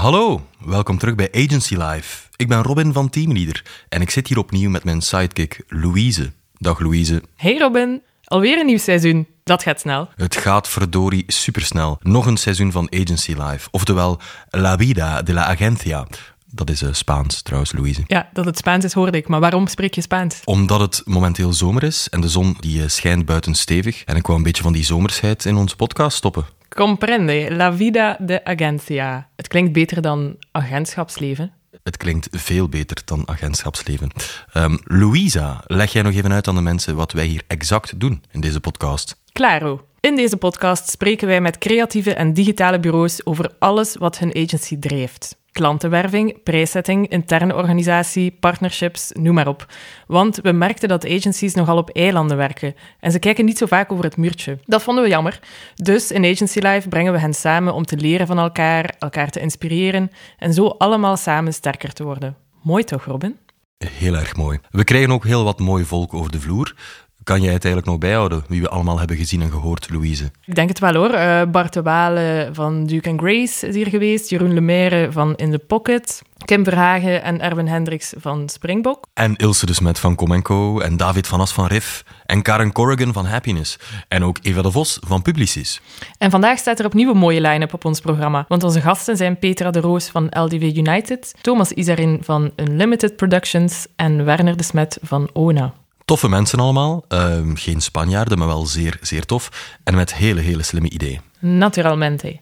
Hallo, welkom terug bij Agency Live. Ik ben Robin van Teamleader en ik zit hier opnieuw met mijn sidekick Louise. Dag Louise. Hey Robin, alweer een nieuw seizoen. Dat gaat snel. Het gaat verdorie supersnel. Nog een seizoen van Agency Live, oftewel La Vida de la Agencia. Dat is uh, Spaans trouwens, Louise. Ja, dat het Spaans is hoorde ik, maar waarom spreek je Spaans? Omdat het momenteel zomer is en de zon die uh, schijnt buiten stevig. En ik wou een beetje van die zomersheid in onze podcast stoppen. Comprende, la vida de agencia. Het klinkt beter dan agentschapsleven. Het klinkt veel beter dan agentschapsleven. Um, Louisa, leg jij nog even uit aan de mensen wat wij hier exact doen in deze podcast? Claro. In deze podcast spreken wij met creatieve en digitale bureaus over alles wat hun agency drijft. Klantenwerving, prijszetting, interne organisatie, partnerships, noem maar op. Want we merkten dat agencies nogal op eilanden werken en ze kijken niet zo vaak over het muurtje. Dat vonden we jammer. Dus in Agency Life brengen we hen samen om te leren van elkaar, elkaar te inspireren en zo allemaal samen sterker te worden. Mooi toch, Robin? Heel erg mooi. We krijgen ook heel wat mooi volk over de vloer. Kan jij het eigenlijk nog bijhouden, wie we allemaal hebben gezien en gehoord, Louise? Ik denk het wel hoor. Uh, Bart de Walen van Duke Grace is hier geweest. Jeroen Lemaire van In The Pocket. Kim Verhagen en Erwin Hendricks van Springbok. En Ilse de Smet van Comenco. En David van As van Riff. En Karen Corrigan van Happiness. En ook Eva de Vos van Publicis. En vandaag staat er opnieuw een mooie line-up op ons programma. Want onze gasten zijn Petra de Roos van LDW United, Thomas Isarin van Unlimited Productions en Werner de Smet van ONA. Toffe mensen allemaal. Uh, geen Spanjaarden, maar wel zeer, zeer tof. En met hele, hele slimme ideeën. Naturalmente.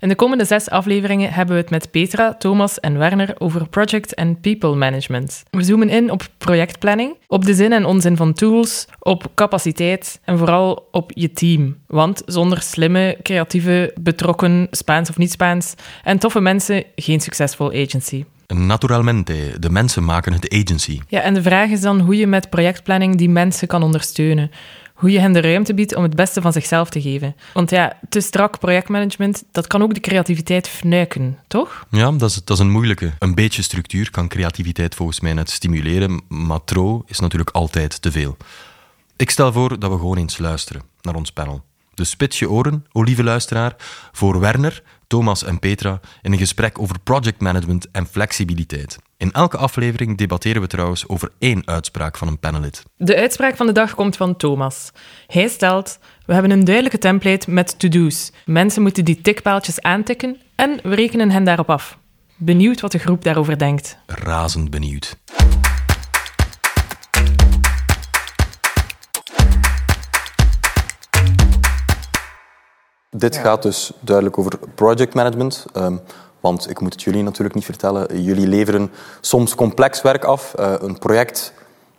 In de komende zes afleveringen hebben we het met Petra, Thomas en Werner over project en people management. We zoomen in op projectplanning, op de zin en onzin van tools, op capaciteit en vooral op je team. Want zonder slimme, creatieve, betrokken, Spaans of niet-Spaans en toffe mensen geen succesvol agency. Naturalmente, de mensen maken het agency. Ja, en de vraag is dan hoe je met projectplanning die mensen kan ondersteunen. Hoe je hen de ruimte biedt om het beste van zichzelf te geven. Want ja, te strak projectmanagement, dat kan ook de creativiteit fnuiken, toch? Ja, dat is, dat is een moeilijke. Een beetje structuur kan creativiteit volgens mij net stimuleren, maar tro is natuurlijk altijd te veel. Ik stel voor dat we gewoon eens luisteren naar ons panel. Dus spits je oren, o lieve luisteraar, voor Werner, Thomas en Petra in een gesprek over projectmanagement en flexibiliteit. In elke aflevering debatteren we trouwens over één uitspraak van een panelid. De uitspraak van de dag komt van Thomas. Hij stelt: We hebben een duidelijke template met to-do's. Mensen moeten die tikpaaltjes aantikken en we rekenen hen daarop af. Benieuwd wat de groep daarover denkt. Razend benieuwd. Dit gaat dus duidelijk over project management. Um, want ik moet het jullie natuurlijk niet vertellen. Jullie leveren soms complex werk af. Uh, een project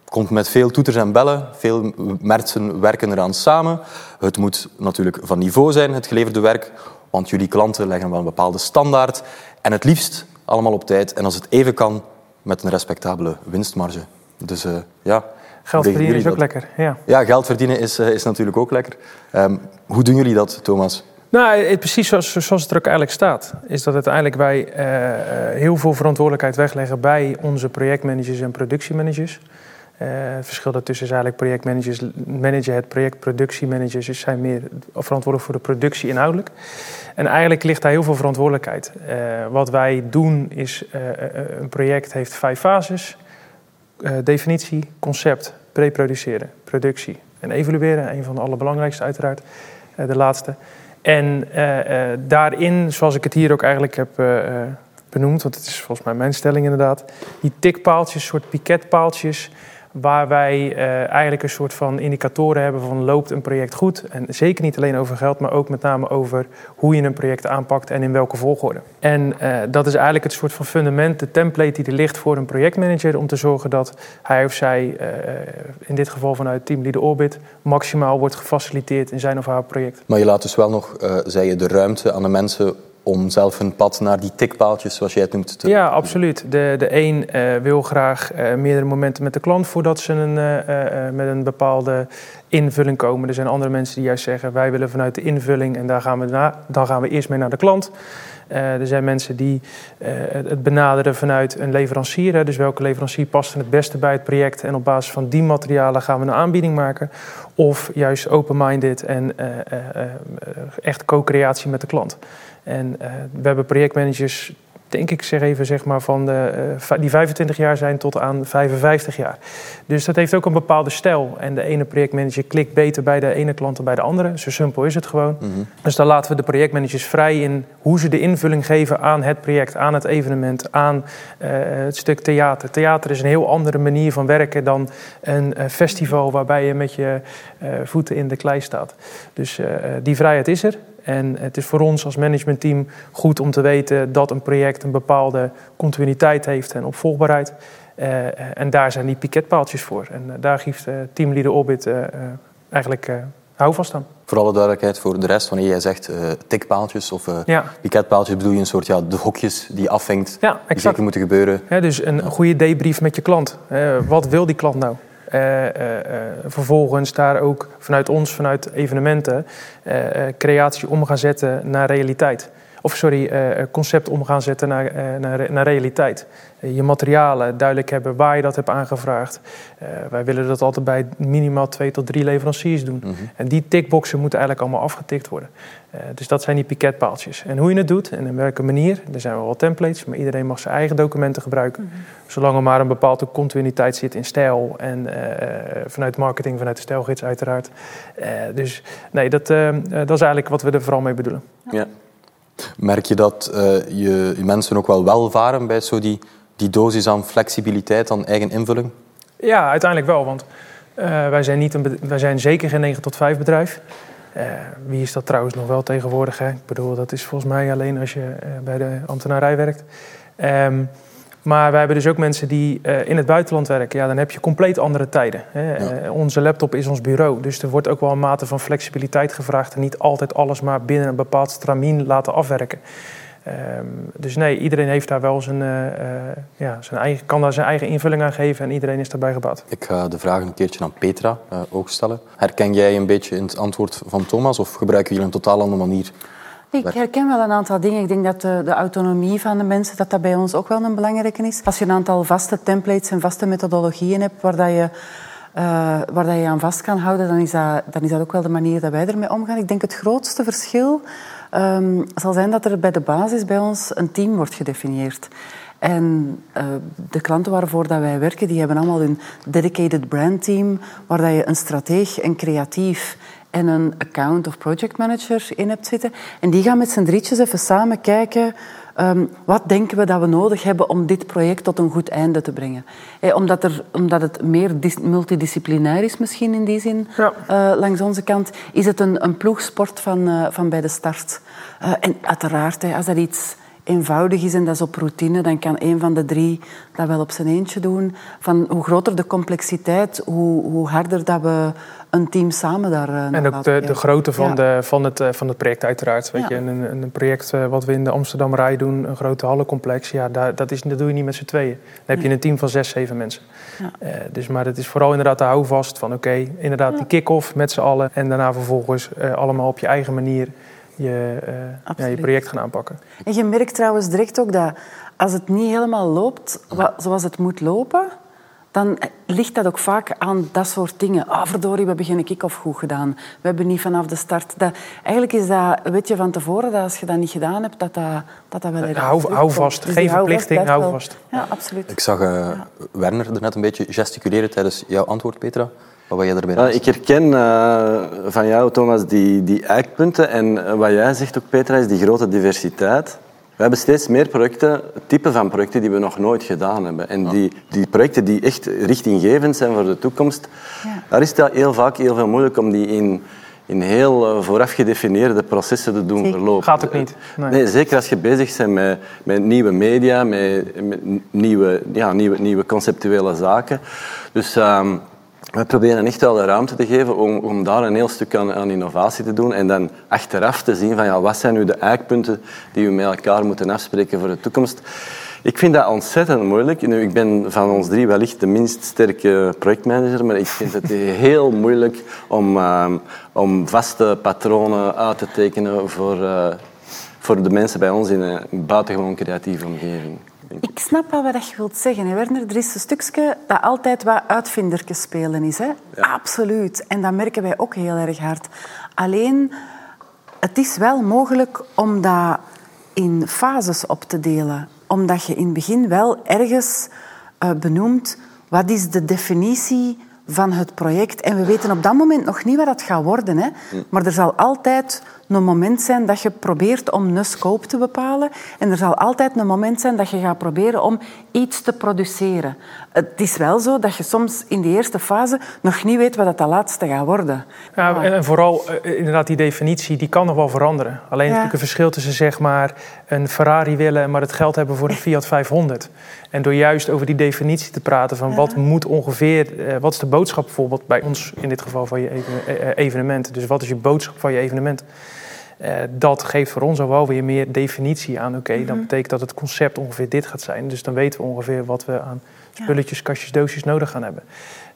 komt met veel toeters en bellen. Veel mensen werken eraan samen. Het moet natuurlijk van niveau zijn, het geleverde werk. Want jullie klanten leggen wel een bepaalde standaard. En het liefst allemaal op tijd. En als het even kan, met een respectabele winstmarge. Dus uh, ja, Geld verdienen is ook lekker, ja. Ja, geld verdienen is, is natuurlijk ook lekker. Um, hoe doen jullie dat, Thomas? Nou, precies zoals, zoals, het er ook eigenlijk staat. Is dat uiteindelijk wij uh, heel veel verantwoordelijkheid wegleggen bij onze projectmanagers en productiemanagers. Uh, het verschil daartussen is eigenlijk projectmanagers managen het project, productiemanagers dus zijn meer verantwoordelijk voor de productie inhoudelijk. En eigenlijk ligt daar heel veel verantwoordelijkheid. Uh, wat wij doen is, een project heeft vijf fases. definitie, concept, preproduceren, productie en evalueren. Een van de allerbelangrijkste uiteraard, de laatste. En uh, uh, daarin, zoals ik het hier ook eigenlijk heb benoemd, want het is volgens mij mijn stelling inderdaad, die tikpaaltjes, soort piketpaaltjes, waar wij uh, eigenlijk een soort van indicatoren hebben van loopt een project goed. En zeker niet alleen over geld, maar ook met name over hoe je een project aanpakt en in welke volgorde. En uh, dat is eigenlijk het soort van fundament, de template die er ligt voor een projectmanager om te zorgen dat hij of zij, uh, in dit geval vanuit Team Leader Orbit, maximaal wordt gefaciliteerd in zijn of haar project. Maar je laat dus wel nog, zei je, de ruimte aan de mensen om zelf hun pad naar die tikpaaltjes, zoals jij het noemt, te... Ja, absoluut. De, de een uh, wil graag uh, meerdere momenten met de klant voordat ze een, uh, met een bepaalde invulling komen. Er zijn andere mensen die juist zeggen, wij willen vanuit de invulling en daar gaan we, na, dan gaan we eerst mee naar de klant. Er zijn mensen die het benaderen vanuit een leverancier. Hè, dus welke leverancier past het beste bij het project en op basis van die materialen gaan we een aanbieding maken. Of juist open-minded en echt co-creatie met de klant. En we hebben projectmanagers denk ik zeg even, zeg maar, van de, uh, die 25 jaar zijn tot aan 55 jaar. Dus dat heeft ook een bepaalde stijl. En de ene projectmanager klikt beter bij de ene klant dan bij de andere. Zo simpel is het gewoon. Mhm. Dus dan laten we de projectmanagers vrij in hoe ze de invulling geven aan het project, aan het evenement, aan uh, het stuk theater. Theater is een heel andere manier van werken dan een uh, festival waarbij je met je voeten in de klei staat. Dus die vrijheid is er. En het is voor ons als managementteam goed om te weten dat een project een bepaalde continuïteit heeft en opvolgbaarheid. Uh, en daar zijn die piketpaaltjes voor. En uh, daar geeft uh, Teamleader Orbit eigenlijk houvast aan. Voor alle duidelijkheid voor de rest, wanneer jij zegt tikpaaltjes of ja. piketpaaltjes, bedoel je een soort ja, de hokjes die je afvinkt, ja, die zeker moeten gebeuren. Ja, dus een goede debrief met je klant. wat wil die klant nou? Uh, uh, vervolgens daar ook vanuit ons, vanuit evenementen, creatie om gaan zetten naar realiteit. Of sorry, concept om gaan zetten naar, naar, naar realiteit. je materialen duidelijk hebben waar je dat hebt aangevraagd. wij willen dat altijd bij minimaal twee tot drie leveranciers doen. Mhm. En die tickboxen moeten eigenlijk allemaal afgetikt worden. Eh, dus dat zijn die piketpaaltjes. En hoe je het doet en in welke manier, er zijn wel templates, maar iedereen mag zijn eigen documenten gebruiken. Mhm. Zolang er maar een bepaalde continuïteit zit in stijl en uh, vanuit marketing, vanuit de stijlgids uiteraard. Uh, dus nee, dat, dat is eigenlijk wat we er vooral mee bedoelen. Ja. Merk je dat je, je, mensen ook wel welvaren bij zo die, die dosis aan flexibiliteit, aan eigen invulling? Ja, uiteindelijk wel, want wij, zijn niet een, wij zijn zeker geen 9 tot 5 bedrijf. Uh, wie is dat trouwens nog wel tegenwoordig? Hè? Ik bedoel, dat is volgens mij alleen als je bij de ambtenarij werkt. Um, maar wij hebben dus ook mensen die uh, in het buitenland werken. Ja, dan heb je compleet andere tijden. Hè? Ja. onze laptop is ons bureau. Dus er wordt ook wel een mate van flexibiliteit gevraagd. En niet altijd alles maar binnen een bepaald stramien laten afwerken. Um, dus nee, iedereen heeft daar wel zijn, uh, uh, ja, zijn eigen, kan daar zijn eigen invulling aan geven en iedereen is daarbij gebaat. Ik ga de vraag een keertje aan Petra ook stellen. Herken jij een beetje in het antwoord van Thomas of gebruiken jullie een totaal andere manier? Ik herken wel een aantal dingen. Ik denk dat de, de, autonomie van de mensen dat dat bij ons ook wel een belangrijke is. Als je een aantal vaste templates en vaste methodologieën hebt waar dat je uh, waar dat je aan vast kan houden, dan is, dat, dan is dat ook wel de manier dat wij ermee omgaan. Ik denk het grootste verschil um, zal zijn dat er bij de basis bij ons een team wordt gedefinieerd. En uh, de klanten waarvoor dat wij werken, die hebben allemaal een dedicated brand team, waar dat je een strateeg, een creatief en een account of project manager in hebt zitten. En die gaan met z'n drietjes even samen kijken Um, wat denken we dat we nodig hebben om dit project tot een goed einde te brengen? Eh, omdat, er, omdat het meer multidisciplinair is misschien in die zin, ja. uh, langs onze kant, is het een, een ploegsport van, uh, van bij de start. Uh, en uiteraard, als dat iets eenvoudig is en dat is op routine, dan kan een van de drie dat wel op zijn eentje doen. Van hoe groter de complexiteit, hoe, hoe harder dat we een team samen daar uh, En ook de, de grootte van, de, van, het, uh, van het project uiteraard. Weet je, een, een project wat we in de Amsterdam Rij doen, een grote hallencomplex, ja, daar, dat, is, dat doe je niet met z'n tweeën. Dan heb je een team van zes, zeven mensen. Ja. dus, maar het is vooral inderdaad de houvast van oké, okay, inderdaad die kick-off met z'n allen en daarna vervolgens allemaal op je eigen manier je, uh, ja, je project gaan aanpakken. En je merkt trouwens direct ook dat als het niet helemaal loopt zoals het moet lopen, dan ligt dat ook vaak aan dat soort dingen. Ah, verdorie, we hebben geen kick-off goed gedaan. We hebben niet vanaf de start... Dat, eigenlijk is dat, weet je van tevoren, dat als je dat niet gedaan hebt, dat dat, dat, dat wel erg hou, hou vast, dus geen verplichting, hou vast. Ja, absoluut. Ik zag uh, ja. Werner er net een beetje gesticuleren tijdens jouw antwoord, Petra. Wat jij erbij uh, Ik herken uh, van jou, Thomas, die, die eikpunten. En wat jij zegt ook, Petra, is die grote diversiteit. We hebben steeds meer projecten, type van projecten die we nog nooit gedaan hebben. En die, die projecten die echt richtinggevend zijn voor de toekomst, ja. daar is het heel vaak heel veel moeilijk om die in, in heel vooraf gedefinieerde processen te doen zeker. verlopen. Gaat ook niet. Nee. nee. zeker als je bezig bent met, met nieuwe media, met, met nieuwe, ja, nieuwe, nieuwe conceptuele zaken. Dus... Um, we proberen echt wel de ruimte te geven om, om daar een heel stuk aan, aan, innovatie te doen en dan achteraf te zien van ja, wat zijn nu de eikpunten die we met elkaar moeten afspreken voor de toekomst. Ik vind dat ontzettend moeilijk. Nu, ik ben van ons drie wellicht de minst sterke projectmanager, maar ik vind het heel moeilijk om, uh, om vaste patronen uit te tekenen voor, uh, voor de mensen bij ons in een buitengewoon creatieve omgeving. Ik snap wel wat je wilt zeggen, Werner. Er is een stukje dat altijd wat uitvindertjes spelen is. Hè? Absoluut. En dat merken wij ook heel erg hard. Alleen, het is wel mogelijk om dat in fases op te delen. omdat je in het begin wel ergens uh, benoemt wat is de definitie van het project. En we weten op dat moment nog niet wat dat gaat worden. Hè? Maar er zal altijd een moment zijn dat je probeert om een scope te bepalen. En er zal altijd een moment zijn dat je gaat proberen om iets te produceren. Het is wel zo dat je soms in de eerste fase nog niet weet wat dat de laatste gaat worden. Ja, en vooral eh, inderdaad die definitie, die kan nog wel veranderen. Alleen ja. natuurlijk een verschil tussen zeg maar een Ferrari willen, maar het geld hebben voor een Fiat 500. En door juist over die definitie te praten van wat moet ongeveer, eh, wat is de boodschap bijvoorbeeld bij ons in dit geval van je eh, evenement. Dus wat is je boodschap van je evenement? Uh, dat geeft voor ons al wel weer meer definitie aan. Oké, okay, dan mhm. betekent dat het concept ongeveer dit gaat zijn. Dus dan weten we ongeveer wat we aan spulletjes, kastjes, doosjes nodig gaan hebben.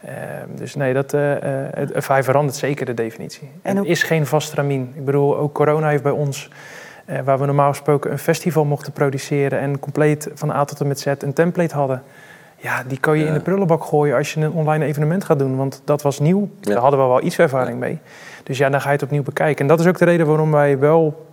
Uh, dus nee, dat, uh, het, hij verandert zeker de definitie. En het is geen vast ramien. Ik bedoel, ook corona heeft bij ons, waar we normaal gesproken een festival mochten produceren en compleet van A tot en met Z een template hadden. Ja, die kan je in de prullenbak gooien als je een online evenement gaat doen. Want dat was nieuw. Daar hadden we wel iets ervaring mee. Dus ja, dan ga je het opnieuw bekijken. En dat is ook de reden waarom wij wel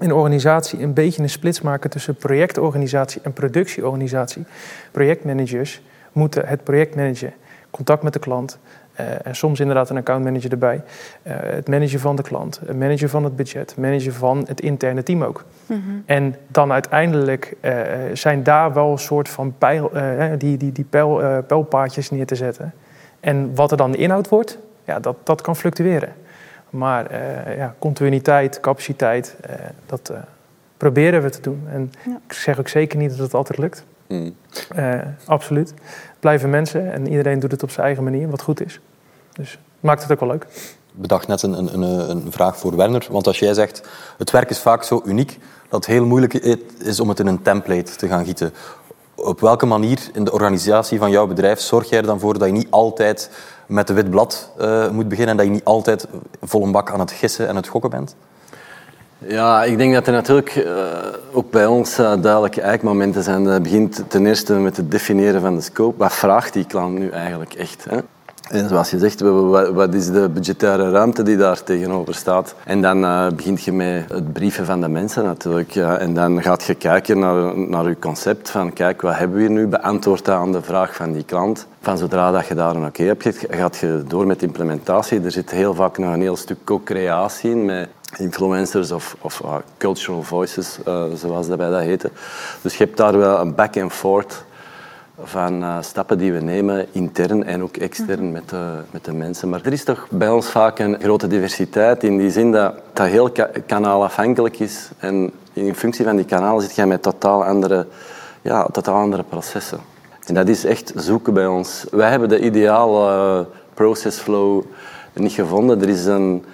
in de organisatie een beetje een splits maken tussen projectorganisatie en productieorganisatie. Projectmanagers moeten het project managen, contact met de klant. Uh, en soms inderdaad een accountmanager erbij. Uh, het managen van de klant, het managen van het budget, managen van het interne team ook. Mm -hmm. En dan uiteindelijk uh, zijn daar wel een soort van pijl, die, die, die pijl, pijlpaadjes neer te zetten. En wat er dan de inhoud wordt, ja, dat, dat kan fluctueren. Maar uh, ja, continuïteit, capaciteit, uh, dat uh, proberen we te doen. En ja. ik zeg ook zeker niet dat het altijd lukt. Mm. absoluut. Blijven mensen en iedereen doet het op zijn eigen manier, wat goed is. Dus maakt het ook wel leuk. Bedacht net een, een, een vraag voor Werner. Want als jij zegt, het werk is vaak zo uniek dat het heel moeilijk is om het in een template te gaan gieten. Op welke manier in de organisatie van jouw bedrijf zorg jij er dan voor dat je niet altijd met de wit blad uh, moet beginnen en dat je niet altijd vol een bak aan het gissen en het gokken bent? Ja, ik denk dat er natuurlijk uh, ook bij ons uh, duidelijke eikmomenten zijn. Dat begint ten eerste met het definiëren van de scope. Wat vraagt die klant nu eigenlijk echt? Hè? En zoals je zegt, wat is de budgettaire ruimte die daar tegenover staat? En dan uh, begint je met het brieven van de mensen natuurlijk. En dan gaat je kijken naar, naar je concept van kijk, wat hebben we hier nu? Beantwoord aan de vraag van die klant. Van zodra dat je daar een oké hebt, gaat je door met implementatie. Er zit heel vaak nog een heel stuk co-creatie in met influencers of, of uh, cultural voices, uh, zoals dat bij dat heette. Dus je hebt daar wel een back and forth van uh, stappen die we nemen, intern en ook extern met de, met de mensen. Maar er is toch bij ons vaak een grote diversiteit in die zin dat dat heel ka kanaalafhankelijk is. En in functie van die kanalen zit je met totaal andere, ja, totaal andere processen. En dat is echt zoeken bij ons. Wij hebben de ideale process flow niet gevonden. Er is, een,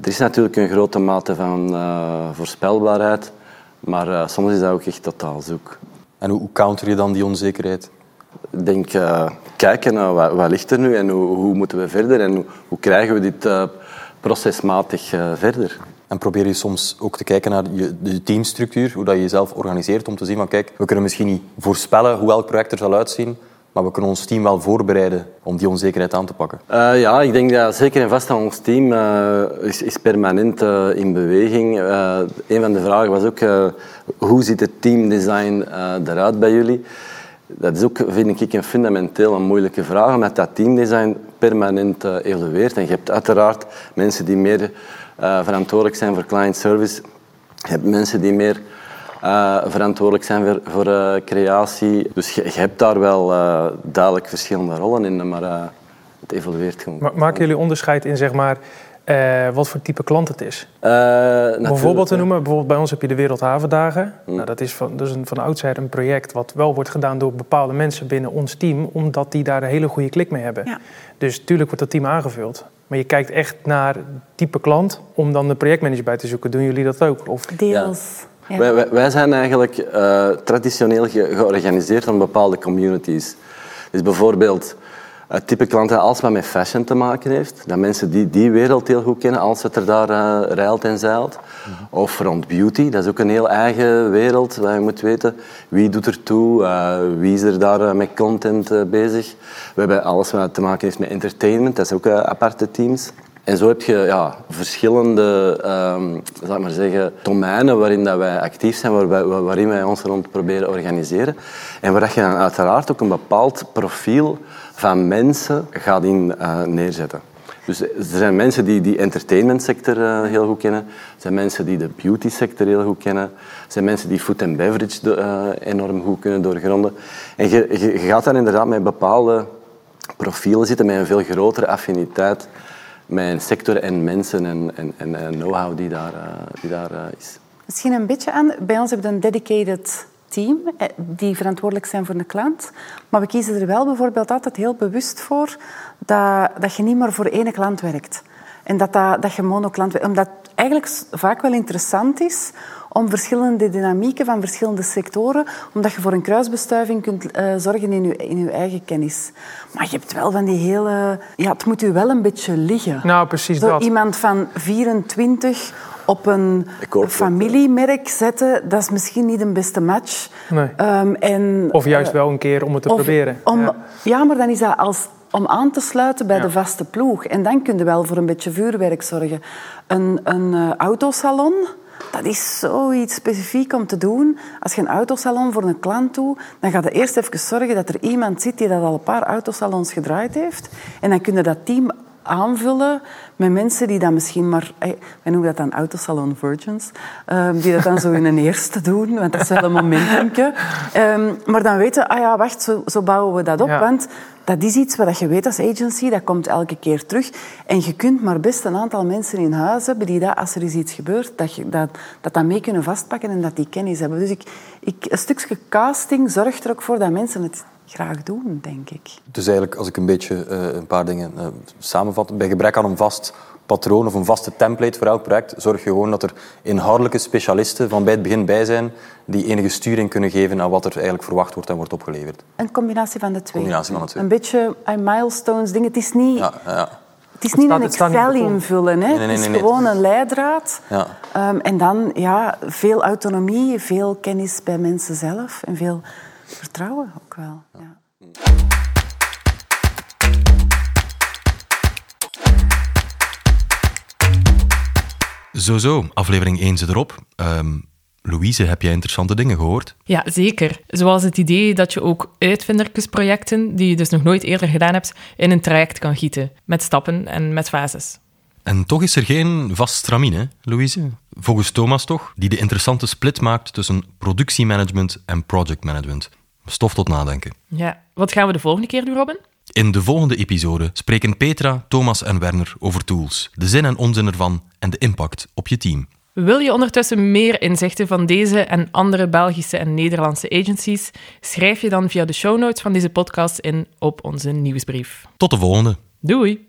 er is natuurlijk een grote mate van uh, voorspelbaarheid, maar uh, soms is dat ook echt totaal zoek. En hoe counter je dan die onzekerheid? Ik denk, uh, kijken naar wat, wat, ligt er nu en hoe, hoe moeten we verder en hoe, hoe krijgen we dit procesmatig verder. En probeer je soms ook te kijken naar je, de teamstructuur, hoe dat je jezelf organiseert, om te zien van kijk, we kunnen misschien niet voorspellen hoe elk project er zal uitzien, maar we kunnen ons team wel voorbereiden om die onzekerheid aan te pakken. Uh, ja, ik denk dat zeker en vast dat ons team uh, is, is, permanent uh, in beweging. een van de vragen was ook, hoe ziet het teamdesign eruit bij jullie? dat is ook, vind ik, een fundamenteel een moeilijke vraag, omdat dat teamdesign permanent evolueert. En je hebt uiteraard mensen die meer verantwoordelijk zijn voor client service. Je hebt mensen die meer uh, verantwoordelijk zijn voor, voor creatie. Dus je, je, hebt daar wel duidelijk verschillende rollen in, maar het evolueert gewoon. maken jullie onderscheid in, zeg maar, uh, wat voor type klant het is. Uh, bijvoorbeeld te noemen, bijvoorbeeld bij ons heb je de Wereldhavendagen. Mm. Nou, dat is van, dus een, van oudsher een project wat wel wordt gedaan door bepaalde mensen binnen ons team, omdat die daar een hele goede klik mee hebben. Ja. Dus natuurlijk wordt dat team aangevuld. Maar je kijkt echt naar type klant om dan de projectmanager bij te zoeken. Doen jullie dat ook? Of? Deels. Wij, wij, zijn eigenlijk uh, traditioneel ge georganiseerd om bepaalde communities. Dus bijvoorbeeld het type klant dat alsmaar met fashion te maken heeft. Dat mensen die die wereld heel goed kennen als het er daar uh, rijlt en zeilt. Of rond beauty, dat is ook een heel eigen wereld waar je moet weten wie doet er toe, uh, wie is er daar met content bezig. We hebben alles wat te maken heeft met entertainment, dat is ook aparte teams. En zo heb je ja, verschillende um, maar zeggen, domeinen waarin dat wij actief zijn, waar wij, waarin wij ons rond proberen organiseren. En waar je dan uiteraard ook een bepaald profiel van mensen gaat in uh, neerzetten. Dus er zijn mensen die die entertainmentsector uh, heel goed kennen. Er zijn mensen die de beauty sector heel goed kennen. Er zijn mensen die food and beverage uh, enorm goed kunnen doorgronden. En je, gaat daar inderdaad met bepaalde profielen zitten, met een veel grotere affiniteit een sector en mensen en, en, en know-how die daar, uh, die daar is. Misschien een beetje aan. Bij ons hebben we een dedicated team die verantwoordelijk zijn voor de klant. Maar we kiezen er wel bijvoorbeeld altijd heel bewust voor dat, dat je niet maar voor één klant werkt. En dat, dat, je monoklant werkt. Omdat eigenlijk vaak wel interessant is om verschillende dynamieken van verschillende sectoren, omdat je voor een kruisbestuiving kunt uh, zorgen in je, in je eigen kennis. Maar je hebt wel van die hele... Ja, het moet u wel een beetje liggen. Nou, precies Zo dat. iemand van 24 op een familiemerk zetten, dat is misschien niet een beste match. Nee. Um, en, of juist wel een keer om het te of, proberen. Om, ja. ja. maar dan is dat als om aan te sluiten bij ja. de vaste ploeg. En dan kun je wel voor een beetje vuurwerk zorgen. Een, een uh, autosalon, dat is zoiets specifiek om te doen. Als je een autosalon voor een klant doet, dan ga je eerst even zorgen dat er iemand zit die dat al een paar autosalons gedraaid heeft. En dan kun je dat team aanvullen met mensen die dat misschien maar... Wij noemen dat dan autosalon virgins. Um, die dat dan zo in een eerste doen, want dat is wel een. Um, maar dan weten, ah ja, wacht, zo, zo bouwen we dat op. Ja. Want dat is iets wat je weet als agency, dat komt elke keer terug. En je kunt maar best een aantal mensen in huis hebben die dat, als er is iets gebeurt, dat, je, dat, dat, dat mee kunnen vastpakken en dat die kennis hebben. Dus ik, ik, een stukje casting zorgt er ook voor dat mensen het graag doen, denk ik. Dus eigenlijk, als ik een beetje uh, een paar dingen uh, samenvat, bij gebrek aan een vast patroon of een vaste template voor elk project, zorg je gewoon dat er inhoudelijke specialisten van bij het begin bij zijn die enige sturing kunnen geven aan wat er eigenlijk verwacht wordt en wordt opgeleverd. Een combinatie van de twee. Combinatie van de twee. Een beetje een milestones ding. Het is niet... Ja, ja. Het is niet een Excel invullen, hè. Nee, nee, nee, het is gewoon een leidraad. Ja. Um, en dan ja, veel autonomie, veel kennis bij mensen zelf en veel vertrouwen ook wel. Ja. Zo, zo. Aflevering 1 zit erop. Um, Louise, heb jij interessante dingen gehoord? Ja, zeker. Zoals het idee dat je ook uitvindertjesprojecten, die je dus nog nooit eerder gedaan hebt, in een traject kan gieten. Met stappen en met fases. En toch is er geen vast stramien, hè, Louise? Volgens Thomas toch, die de interessante split maakt tussen productiemanagement en projectmanagement. Stof tot nadenken. Ja, wat gaan we de volgende keer doen, Robin? In de volgende episode spreken Petra, Thomas en Werner over tools, de zin en onzin ervan en de impact op je team. Wil je ondertussen meer inzichten van deze en andere Belgische en Nederlandse agencies? Schrijf je dan via de show notes van deze podcast in op onze nieuwsbrief. Tot de volgende. Doei!